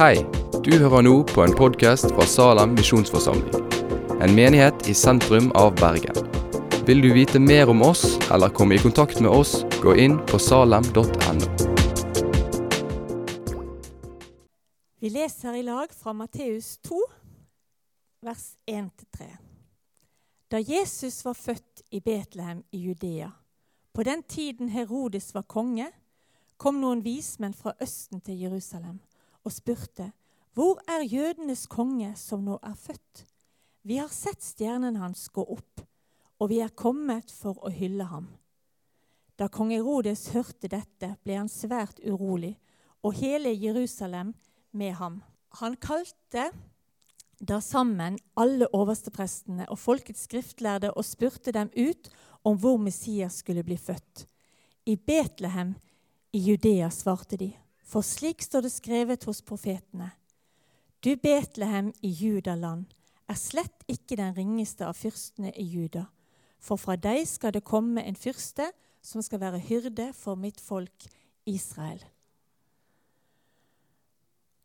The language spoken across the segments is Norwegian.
Hei, du hører nå på en podkast fra Salem misjonsforsamling. En menighet i sentrum av Bergen. Vil du vite mer om oss eller komme i kontakt med oss, gå inn på salem.no. Vi leser i lag fra Matteus 2, vers 1-3. Da Jesus var født i Betlehem i Judea, på den tiden Herodes var konge, kom noen vismenn fra Østen til Jerusalem og spurte, Hvor er jødenes konge som nå er født? Vi har sett stjernen hans gå opp, og vi er kommet for å hylle ham. Da kong Herodes hørte dette, ble han svært urolig, og hele Jerusalem med ham. Han kalte da sammen alle oversteprestene og folkets skriftlærde og spurte dem ut om hvor Messias skulle bli født. I Betlehem i Judea, svarte de, for slik står det skrevet hos profetene. Du Betlehem i Judaland er slett ikke den ringeste av fyrstene i Juda, for fra deg skal det komme en fyrste som skal være hyrde for mitt folk Israel.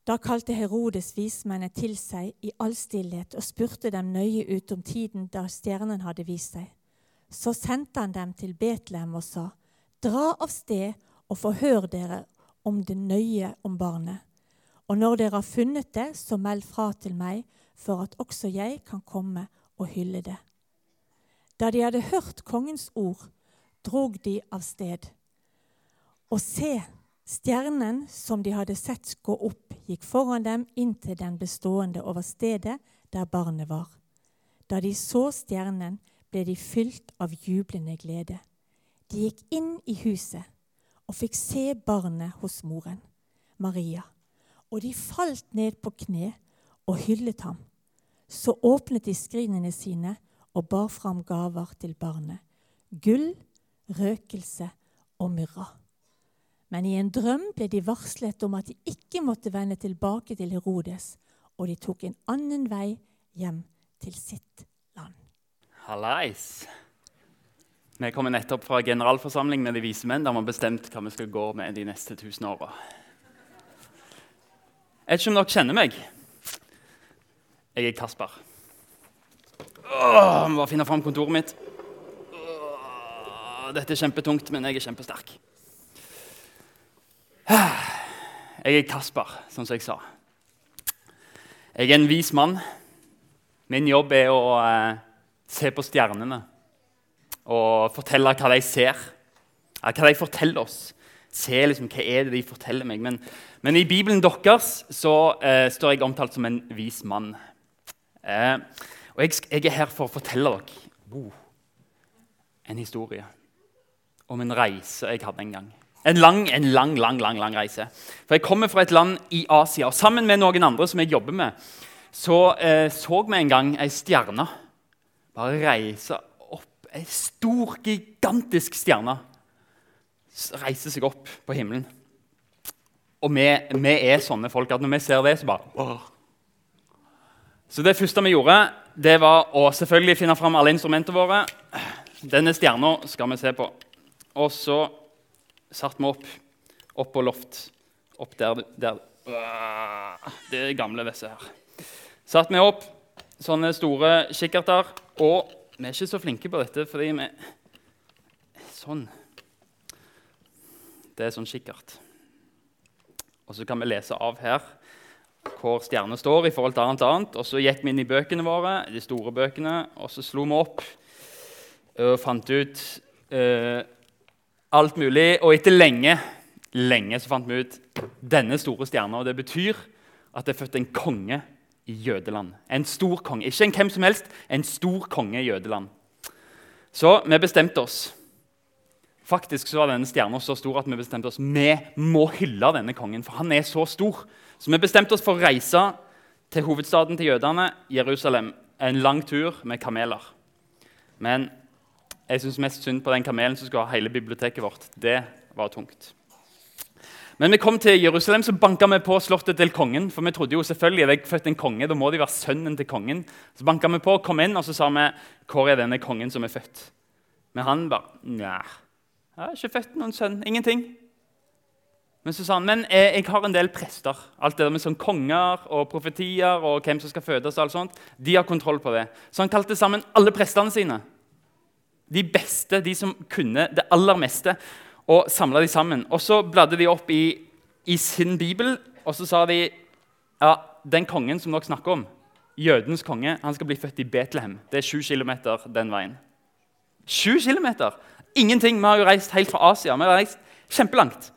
Da kalte Herodes vismennene til seg i all stillhet og spurte dem nøye ut om tiden da stjernen hadde vist seg. Så sendte han dem til Betlehem og sa, Dra av sted og forhør dere om det nøye om barnet. Og når dere har funnet det, så meld fra til meg, for at også jeg kan komme og hylle det. Da de hadde hørt kongens ord, drog de av sted. Og se, stjernen som de hadde sett gå opp, gikk foran dem inntil den bestående over stedet der barnet var. Da de så stjernen, ble de fylt av jublende glede. De gikk inn i huset og fikk se barnet hos moren, Maria. Og de falt ned på kne og hyllet ham. Så åpnet de skrinene sine og bar fram gaver til barnet. Gull, røkelse og myrra. Men i en drøm ble de varslet om at de ikke måtte vende tilbake til Herodes, og de tok en annen vei hjem til sitt land. Hallais! Vi kommer nettopp fra generalforsamling med de vise menn, der vi har bestemt hva vi skal gå med de neste tusen åra. Jeg vet ikke om dere kjenner meg. Jeg er Kasper. Åh, må bare finne fram kontoret mitt. Åh, dette er kjempetungt, men jeg er kjempesterk. Jeg er Kasper, sånn som jeg sa. Jeg er en vis mann. Min jobb er å eh, se på stjernene og fortelle hva de ser. Hva de forteller oss. Se liksom, hva er det de forteller meg. Men, men i Bibelen deres så eh, står jeg omtalt som en vis mann. Eh, og jeg, jeg, er her for å fortelle dere wow, en historie om en reise jeg hadde en gang. En lang, en lang, lang, lang, lang reise. For Jeg kommer fra et land i Asia. og Sammen med noen andre som jeg jobber med, så eh, så vi en gang ei stjerne bare reise Ei stor, gigantisk stjerne reiser seg opp på himmelen. Og vi, vi, er sånne folk at når vi ser det, så bare åh. Så det første vi gjorde, det var å selvfølgelig finne fram alle instrumentene våre. Denne stjerna skal vi se på. Og så satte vi opp, opp på loft. Opp der, der. Det gamle vesset her. Satte vi opp sånne store kikkerter. Og vi er ikke så flinke på dette fordi vi Sånn. Det er sånn kikkert. Og så kan vi lese av her hvor stjerner står i forhold til annet. annet. Og så gikk vi inn i bøkene våre, de store bøkene, og så slo vi opp og fant ut uh, alt mulig. Og etter lenge, lenge så fant vi ut denne store stjerna. Og det betyr at det er født en konge i Jødeland. En stor konge. Ikke en hvem som helst, en stor konge i Jødeland. Så vi bestemte oss. Faktisk så var denne stjerna så stor at vi bestemte oss vi må hylle denne kongen. For han er så stor. Så vi bestemte oss for å reise til hovedstaden til jødene, Jerusalem. En lang tur med kameler. Men jeg syns mest synd på den kamelen som skulle ha hele biblioteket vårt. Det var tungt. Men vi kom til Jerusalem, så banka vi på slottet til kongen. For vi trodde jo selvfølgelig at jeg født en konge, da må de være sønnen til kongen. Så banka vi på, kom inn, og så sa vi hvor er denne kongen som er født. Men han bare Nja, jeg har ikke født noen sønn. Ingenting. Men så sa han men jeg har en del prester. Alt det der med sånn konger og profetier og hvem som skal fødes. og alt sånt, De har kontroll på det. Så han kalte sammen alle prestene sine. De beste, de som kunne det aller meste, og samla de sammen. Og Så bladde de opp i, i sin bibel, og så sa de ja, den kongen som dere snakker om, jødens konge, han skal bli født i Betlehem. Det er sju kilometer den veien. Sju kilometer! Ingenting. Vi har jo reist helt fra Asia. Vi har reist kjempelangt.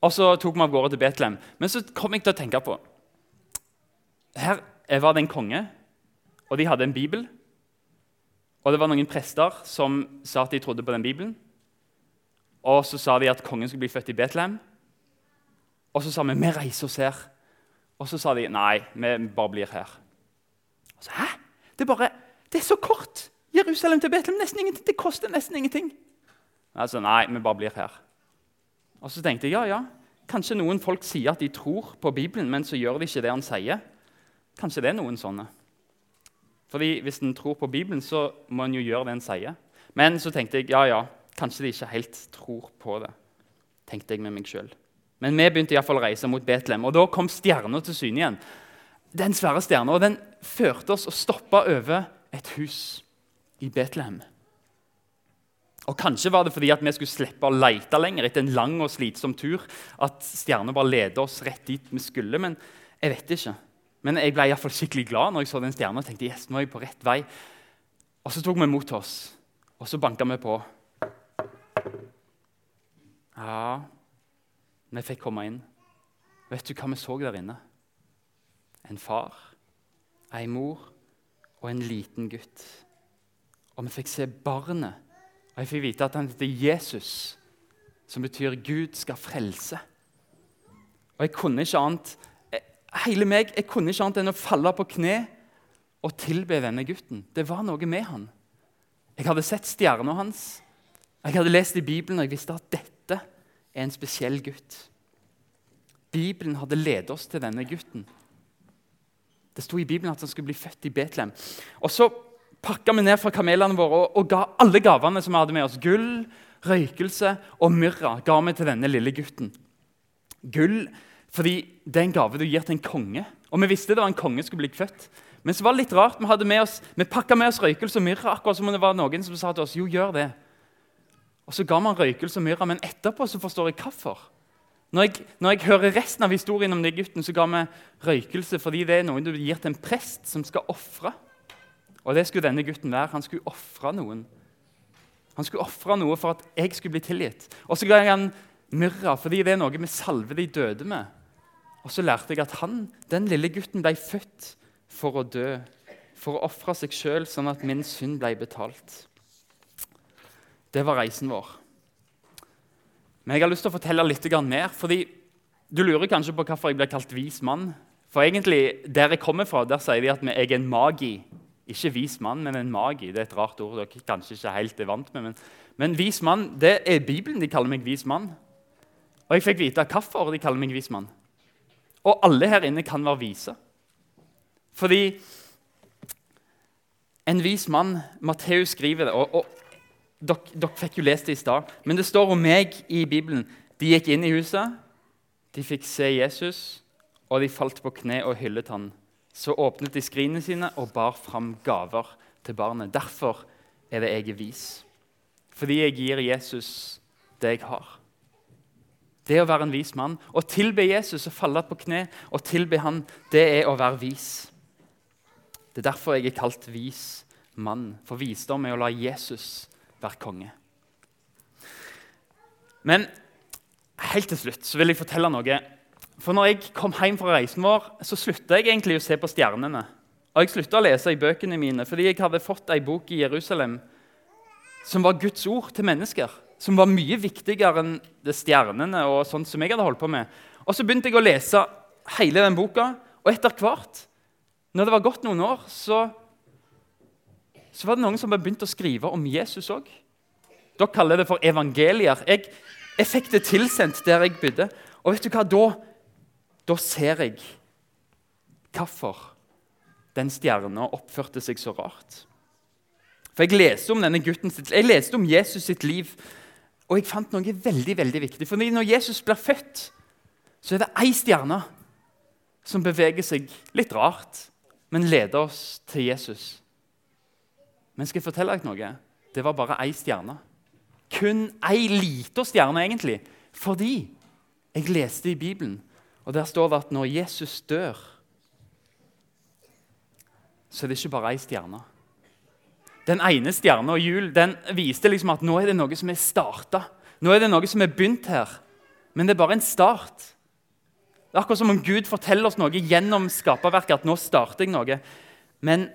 Og så tok vi av gårde til Betlehem. Men så kom jeg til å tenke på Her var det en konge, og de hadde en bibel. Og det var noen prester som sa at de trodde på den bibelen. Og så sa de at kongen skulle bli født i Betlehem. Og så sa vi vi reiser oss her. Og så sa de nei, vi bare blir her. Og så, Hæ? Det er bare, det er så kort! Jerusalem til Betlehem. nesten ingenting. Det koster nesten ingenting. Altså, nei, vi bare blir her. Og så tenkte jeg ja, ja, kanskje noen folk sier at de tror på Bibelen, men så gjør de ikke det han sier. Kanskje det er noen sånne. Fordi Hvis en tror på Bibelen, så må en jo gjøre det en sier. Men så tenkte jeg ja, ja, kanskje de ikke helt tror på det. tenkte jeg med meg selv. Men vi begynte i fall å reise mot Betlehem, og da kom stjerna til syne igjen. Den svære stjerna, og den førte oss og stoppa over et hus i Betlehem. Og Kanskje var det fordi at vi skulle slippe å lete lenger etter en lang og slitsom tur. At stjerna bare ledet oss rett dit vi skulle. Men jeg vet ikke. Men jeg ble i hvert fall skikkelig glad når jeg så den stjerna. og tenkte, yes, nå er jeg på rett vei. Og så tok vi mot oss, og så banka vi på. Ja, vi fikk komme inn. Vet du hva vi så der inne? En far, ei mor og en liten gutt. Og vi fikk se barnet og Jeg fikk vite at han heter Jesus, som betyr 'Gud skal frelse'. Og jeg kunne ikke annet hele meg, jeg kunne ikke annet enn å falle på kne og tilbe denne gutten. Det var noe med han. Jeg hadde sett stjerna hans, jeg hadde lest i Bibelen, og jeg visste at dette er en spesiell gutt. Bibelen hadde ledet oss til denne gutten. Det sto i Bibelen at han skulle bli født i Betlehem. Og så pakka vi ned fra kamelene våre og, og ga alle gavene som vi hadde med oss. Gull, røykelse og myrra ga vi til denne lille gutten. Gull fordi det er en gave du gir til en konge. Og Vi visste det var en konge som skulle bli født. Men så var det litt rart, vi, hadde med oss, vi pakka med oss røykelse og myrra. akkurat som om det var noen som sa til oss, jo, gjør det. Og Så ga man røykelse og myrra, men etterpå så forstår jeg hvorfor. Når når jeg, hører resten av historien om den gutten, så ga vi røykelse fordi det er noe du gir til en prest som skal ofre. Og det skulle denne gutten være. Han skulle ofre noen. Han skulle ofre noe for at jeg skulle bli tilgitt. Og så ga jeg han myrra, fordi det er noe vi salver de døde med. Og så lærte jeg at han, den lille gutten ble født for å dø. For å ofre seg sjøl, sånn at min synd ble betalt. Det var reisen vår. Men jeg har lyst til å fortelle litt mer. fordi Du lurer kanskje på hvorfor jeg blir kalt vis mann. For egentlig, Der jeg kommer fra, der sier de at jeg er en magi. Ikke vis mann, men en magi. Det er et rart ord dere kanskje ikke helt er vant med. Men, men vis mann, det er Bibelen de kaller meg vis mann. Og jeg fikk vite hvorfor de kaller meg vis mann. Og alle her inne kan være vise. Fordi en vis mann Matteus skriver det, og, og dere, dere, fikk jo lest det i stad, men det står om meg i Bibelen. De gikk inn i huset, de fikk se Jesus, og de falt på kne og hyllet han så åpnet de skrinene sine og bar fram gaver til barnet. Derfor er det jeg er vis. Fordi jeg gir Jesus det jeg har. Det å være en vis mann. Å tilbe Jesus og falle på kne og tilbe han, det er å være vis. Det er derfor jeg er kalt vis mann. For visdom er å la Jesus være konge. Men helt til slutt så vil jeg fortelle noe for når jeg kom hjem fra reisen vår, så slutta jeg egentlig å se på stjernene. Og jeg slutta å lese i bøkene mine fordi jeg hadde fått ei bok i Jerusalem som var Guds ord til mennesker. Som var mye viktigere enn det stjernene og sånt som jeg hadde holdt på med. Og Så begynte jeg å lese hele den boka, og etter hvert, når det var gått noen år, så, så var det noen som hadde begynt å skrive om Jesus òg. Dere kaller det for evangelier. Jeg, jeg fikk det tilsendt der jeg bodde. Og vet du hva, da da ser jeg hvorfor den stjerna oppførte seg så rart. For Jeg leste om denne gutten sitt, jeg leste om Jesus sitt liv. Og jeg fant noe veldig veldig viktig. For når Jesus blir født, så er det ei stjerne som beveger seg litt rart, men leder oss til Jesus. Men skal jeg fortelle dere noe? Det var bare ei stjerne. Kun ei lita stjerne, egentlig. Fordi jeg leste i Bibelen, og der står det at når Jesus dør, så er det ikke bare ei stjerne. Den ene stjerna og jul den viste liksom at nå er det noe som er starta. Nå er det noe som er begynt her. Men det er bare en start. Det er akkurat som om Gud forteller oss noe gjennom skaperverket. at nå starter jeg noe. Men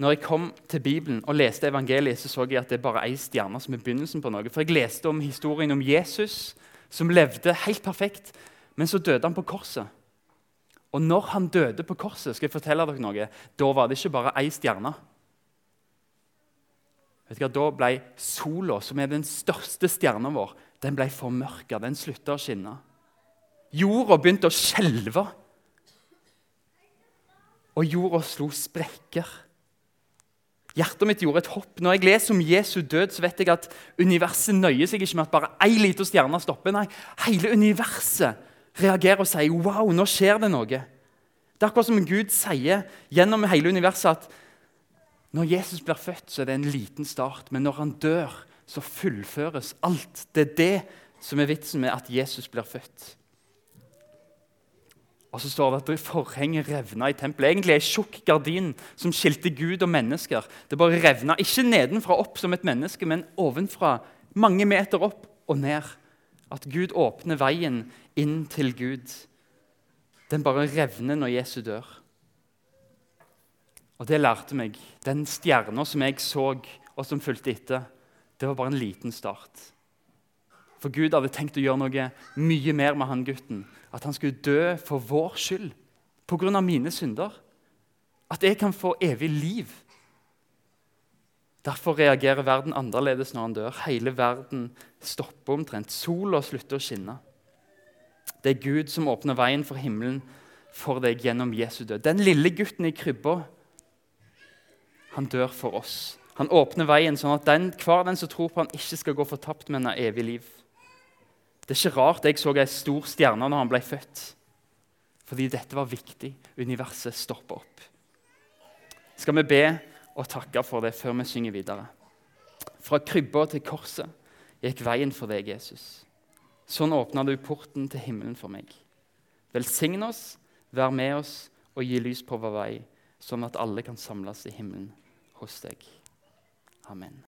når jeg kom til Bibelen og leste evangeliet, så så jeg at det er bare ei stjerne som er begynnelsen på noe. For jeg leste om historien om Jesus som levde helt perfekt, men så døde han på korset. Og når han døde på korset, skal jeg fortelle dere noe, da var det ikke bare ei stjerne. Vet du Da ble sola, som er den største stjerna vår, den ble formørka. Den slutta å skinne. Jorda begynte å skjelve. Og jorda slo sprekker. Hjertet mitt gjorde et hopp. Når jeg leser om Jesu død, så vet jeg at universet nøyer seg ikke med at bare ei lita stjerne stopper. Nei, hele universet reagerer og sier 'wow, nå skjer det noe'. Det er akkurat som Gud sier gjennom hele universet at når Jesus blir født, så er det en liten start, men når han dør, så fullføres alt. Det er det som er vitsen med at Jesus blir født. Og så står det at forhenget revna i tempelet. Egentlig ei tjukk gardin som skilte Gud og mennesker. Det bare revna, ikke nedenfra opp som et menneske, men ovenfra, mange meter opp og ned. At Gud åpner veien inn til Gud. Den bare revner når Jesus dør. Og det lærte meg. Den stjerna som jeg så, og som fulgte etter, det var bare en liten start. For Gud hadde tenkt å gjøre noe mye mer med han gutten. At han skulle dø for vår skyld, pga. mine synder. At jeg kan få evig liv. Derfor reagerer verden annerledes når han dør. Hele verden stopper omtrent. Sola slutter å skinne. Det er Gud som åpner veien for himmelen for deg gjennom Jesu død. Den lille gutten i krybba, han dør for oss. Han åpner veien sånn at den, hver den som tror på han ikke skal gå fortapt, men har evig liv. Det er ikke rart jeg så ei stor stjerne når han ble født. Fordi dette var viktig. Universet stopper opp. Skal vi be og takke for det før vi synger videre? Fra krybba til korset gikk veien for deg, Jesus. Sånn åpna du porten til himmelen for meg. Velsign oss, vær med oss og gi lys på vår vei, sånn at alle kan samles i himmelen hos deg. Amen.